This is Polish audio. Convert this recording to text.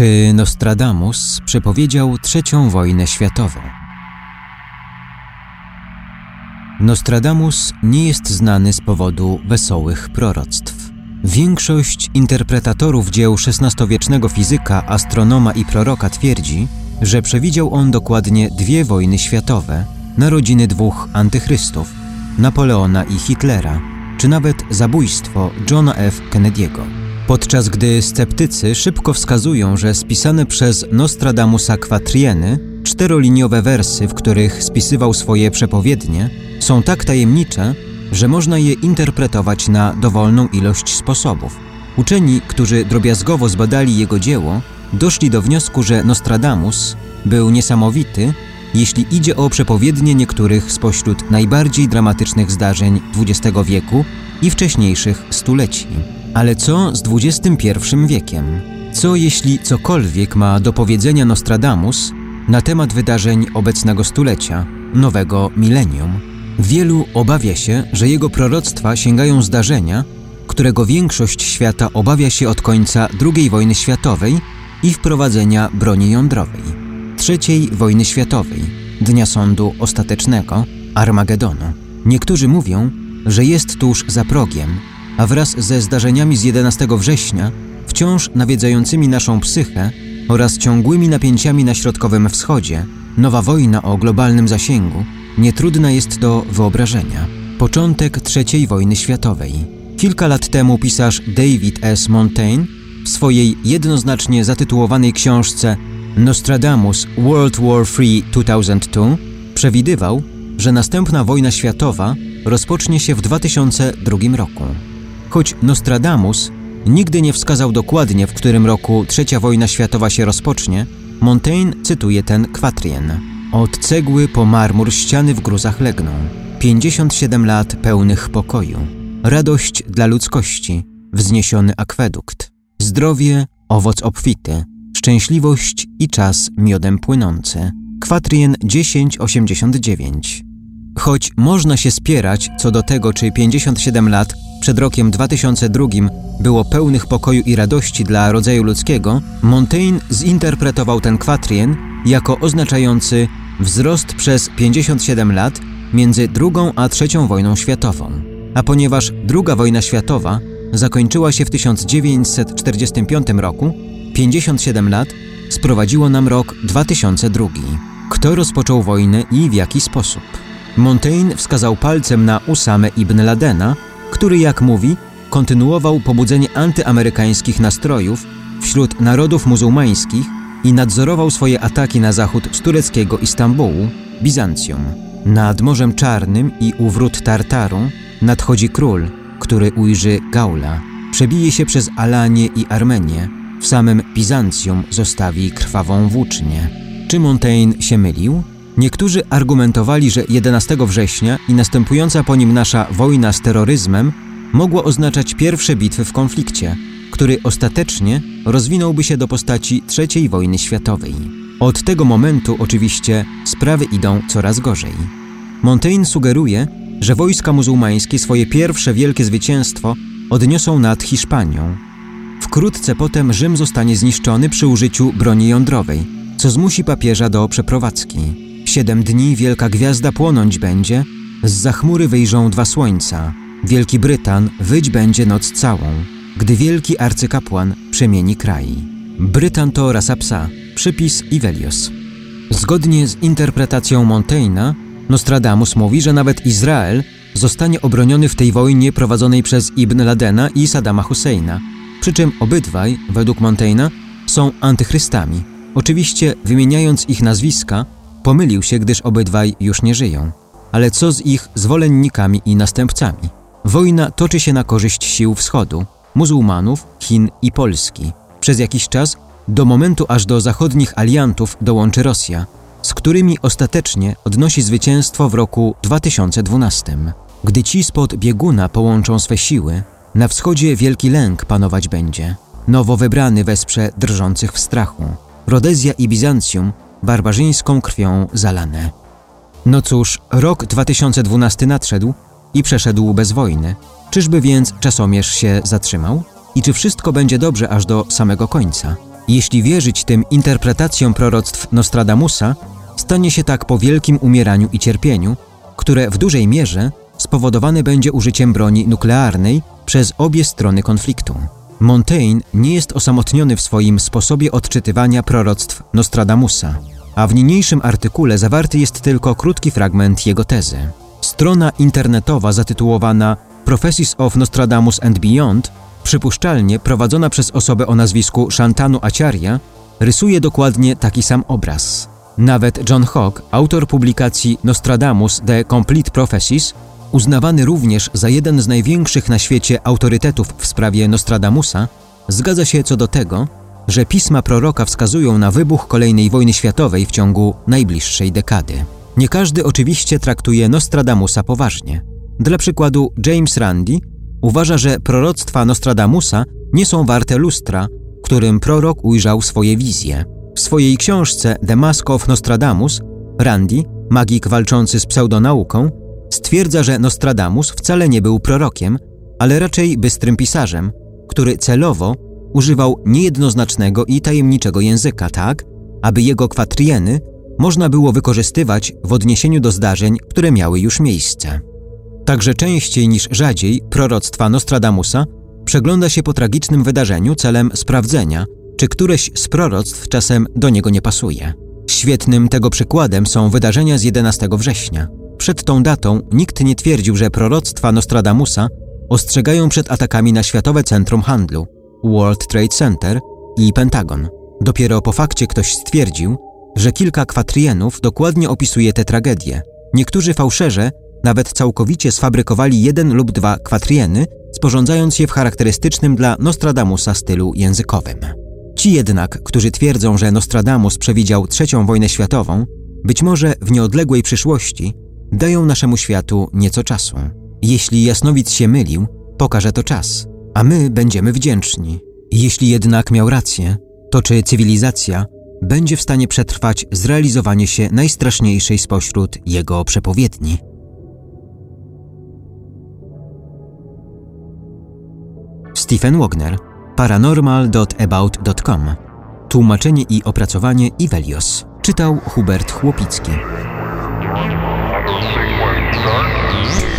Czy Nostradamus przepowiedział trzecią wojnę światową? Nostradamus nie jest znany z powodu wesołych proroctw. Większość interpretatorów dzieł XVI-wiecznego fizyka, astronoma i proroka twierdzi, że przewidział on dokładnie dwie wojny światowe, narodziny dwóch antychrystów, Napoleona i Hitlera, czy nawet zabójstwo Johna F. Kennedy'ego. Podczas gdy sceptycy szybko wskazują, że spisane przez Nostradamusa kwatrieny, czteroliniowe wersy, w których spisywał swoje przepowiednie, są tak tajemnicze, że można je interpretować na dowolną ilość sposobów. Uczeni, którzy drobiazgowo zbadali jego dzieło, doszli do wniosku, że Nostradamus był niesamowity, jeśli idzie o przepowiednie niektórych spośród najbardziej dramatycznych zdarzeń XX wieku i wcześniejszych stuleci. Ale co z XXI wiekiem? Co jeśli cokolwiek ma do powiedzenia Nostradamus na temat wydarzeń obecnego stulecia, nowego milenium? Wielu obawia się, że jego proroctwa sięgają zdarzenia, którego większość świata obawia się od końca II wojny światowej i wprowadzenia broni jądrowej, III wojny światowej, dnia sądu ostatecznego, Armagedonu. Niektórzy mówią, że jest tuż za progiem, a wraz ze zdarzeniami z 11 września, wciąż nawiedzającymi naszą psychę oraz ciągłymi napięciami na Środkowym Wschodzie, nowa wojna o globalnym zasięgu nietrudna jest do wyobrażenia. Początek III wojny światowej. Kilka lat temu pisarz David S. Montaigne w swojej jednoznacznie zatytułowanej książce Nostradamus World War III 2002 przewidywał, że następna wojna światowa rozpocznie się w 2002 roku. Choć Nostradamus nigdy nie wskazał dokładnie, w którym roku trzecia wojna światowa się rozpocznie, Montaigne cytuje ten kwatrien. Od cegły po marmur ściany w gruzach legną. 57 lat pełnych pokoju. Radość dla ludzkości, wzniesiony akwedukt. Zdrowie, owoc obfity. Szczęśliwość i czas miodem płynący. Kwatrien 1089. Choć można się spierać co do tego, czy 57 lat przed rokiem 2002 było pełnych pokoju i radości dla rodzaju ludzkiego, Montaigne zinterpretował ten kwatrien jako oznaczający wzrost przez 57 lat między II a III wojną światową. A ponieważ II wojna światowa zakończyła się w 1945 roku, 57 lat sprowadziło nam rok 2002. Kto rozpoczął wojnę i w jaki sposób? Montaigne wskazał palcem na Usame ibn Ladena, który, jak mówi, kontynuował pobudzenie antyamerykańskich nastrojów wśród narodów muzułmańskich i nadzorował swoje ataki na zachód z tureckiego Istambułu, Bizancjum. Nad Morzem Czarnym i u wrót Tartaru nadchodzi król, który ujrzy Gaula. Przebije się przez Alanię i Armenię. W samym Bizancjum zostawi krwawą włócznię. Czy Montaigne się mylił? Niektórzy argumentowali, że 11 września i następująca po nim nasza wojna z terroryzmem mogła oznaczać pierwsze bitwy w konflikcie, który ostatecznie rozwinąłby się do postaci III wojny światowej. Od tego momentu oczywiście sprawy idą coraz gorzej. Montaigne sugeruje, że wojska muzułmańskie swoje pierwsze wielkie zwycięstwo odniosą nad Hiszpanią. Wkrótce potem Rzym zostanie zniszczony przy użyciu broni jądrowej, co zmusi papieża do przeprowadzki. Siedem dni wielka gwiazda płonąć będzie, z za chmury wyjrzą dwa słońca. Wielki Brytan wyć będzie noc całą gdy wielki arcykapłan przemieni kraj. Brytan to rasa psa, przypis Ivelios. Zgodnie z interpretacją Montaigne'a, Nostradamus mówi, że nawet Izrael zostanie obroniony w tej wojnie prowadzonej przez Ibn Ladena i Saddama Husseina, przy czym obydwaj, według Montaigne'a, są antychrystami. Oczywiście, wymieniając ich nazwiska, pomylił się, gdyż obydwaj już nie żyją. Ale co z ich zwolennikami i następcami? Wojna toczy się na korzyść sił wschodu, muzułmanów, Chin i Polski. Przez jakiś czas, do momentu aż do zachodnich aliantów dołączy Rosja, z którymi ostatecznie odnosi zwycięstwo w roku 2012. Gdy ci spod bieguna połączą swe siły, na wschodzie wielki lęk panować będzie. Nowo wybrany wesprze drżących w strachu. Rodezja i Bizancjum barbarzyńską krwią zalane. No cóż, rok 2012 nadszedł i przeszedł bez wojny. Czyżby więc czasomierz się zatrzymał? I czy wszystko będzie dobrze aż do samego końca? Jeśli wierzyć tym interpretacjom proroctw Nostradamusa, stanie się tak po wielkim umieraniu i cierpieniu, które w dużej mierze spowodowane będzie użyciem broni nuklearnej przez obie strony konfliktu. Montaigne nie jest osamotniony w swoim sposobie odczytywania proroctw Nostradamusa, a w niniejszym artykule zawarty jest tylko krótki fragment jego tezy. Strona internetowa zatytułowana Prophecies of Nostradamus and Beyond, przypuszczalnie prowadzona przez osobę o nazwisku Shantanu Acharya, rysuje dokładnie taki sam obraz. Nawet John Hawke, autor publikacji Nostradamus The Complete Prophecies, uznawany również za jeden z największych na świecie autorytetów w sprawie Nostradamusa, zgadza się co do tego, że pisma proroka wskazują na wybuch kolejnej wojny światowej w ciągu najbliższej dekady. Nie każdy oczywiście traktuje Nostradamusa poważnie. Dla przykładu James Randi uważa, że proroctwa Nostradamusa nie są warte lustra, którym prorok ujrzał swoje wizje. W swojej książce The Mask of Nostradamus Randi, magik walczący z pseudonauką, stwierdza, że Nostradamus wcale nie był prorokiem, ale raczej bystrym pisarzem, który celowo używał niejednoznacznego i tajemniczego języka tak, aby jego kwatrieny można było wykorzystywać w odniesieniu do zdarzeń, które miały już miejsce. Także częściej niż rzadziej proroctwa Nostradamusa przegląda się po tragicznym wydarzeniu celem sprawdzenia, czy któreś z proroctw czasem do niego nie pasuje. Świetnym tego przykładem są wydarzenia z 11 września. Przed tą datą nikt nie twierdził, że proroctwa Nostradamusa ostrzegają przed atakami na Światowe Centrum Handlu, World Trade Center i Pentagon. Dopiero po fakcie ktoś stwierdził, że kilka kwatrienów dokładnie opisuje te tragedie. Niektórzy fałszerze nawet całkowicie sfabrykowali jeden lub dwa kwatrieny, sporządzając je w charakterystycznym dla Nostradamusa stylu językowym. Ci jednak, którzy twierdzą, że Nostradamus przewidział trzecią wojnę światową, być może w nieodległej przyszłości, dają naszemu światu nieco czasu. Jeśli jasnowic się mylił, pokaże to czas, a my będziemy wdzięczni. Jeśli jednak miał rację, to czy cywilizacja będzie w stanie przetrwać zrealizowanie się najstraszniejszej spośród jego przepowiedni? Stephen Wagner, paranormal.about.com Tłumaczenie i opracowanie Ivelios. Czytał Hubert Chłopicki. Huh?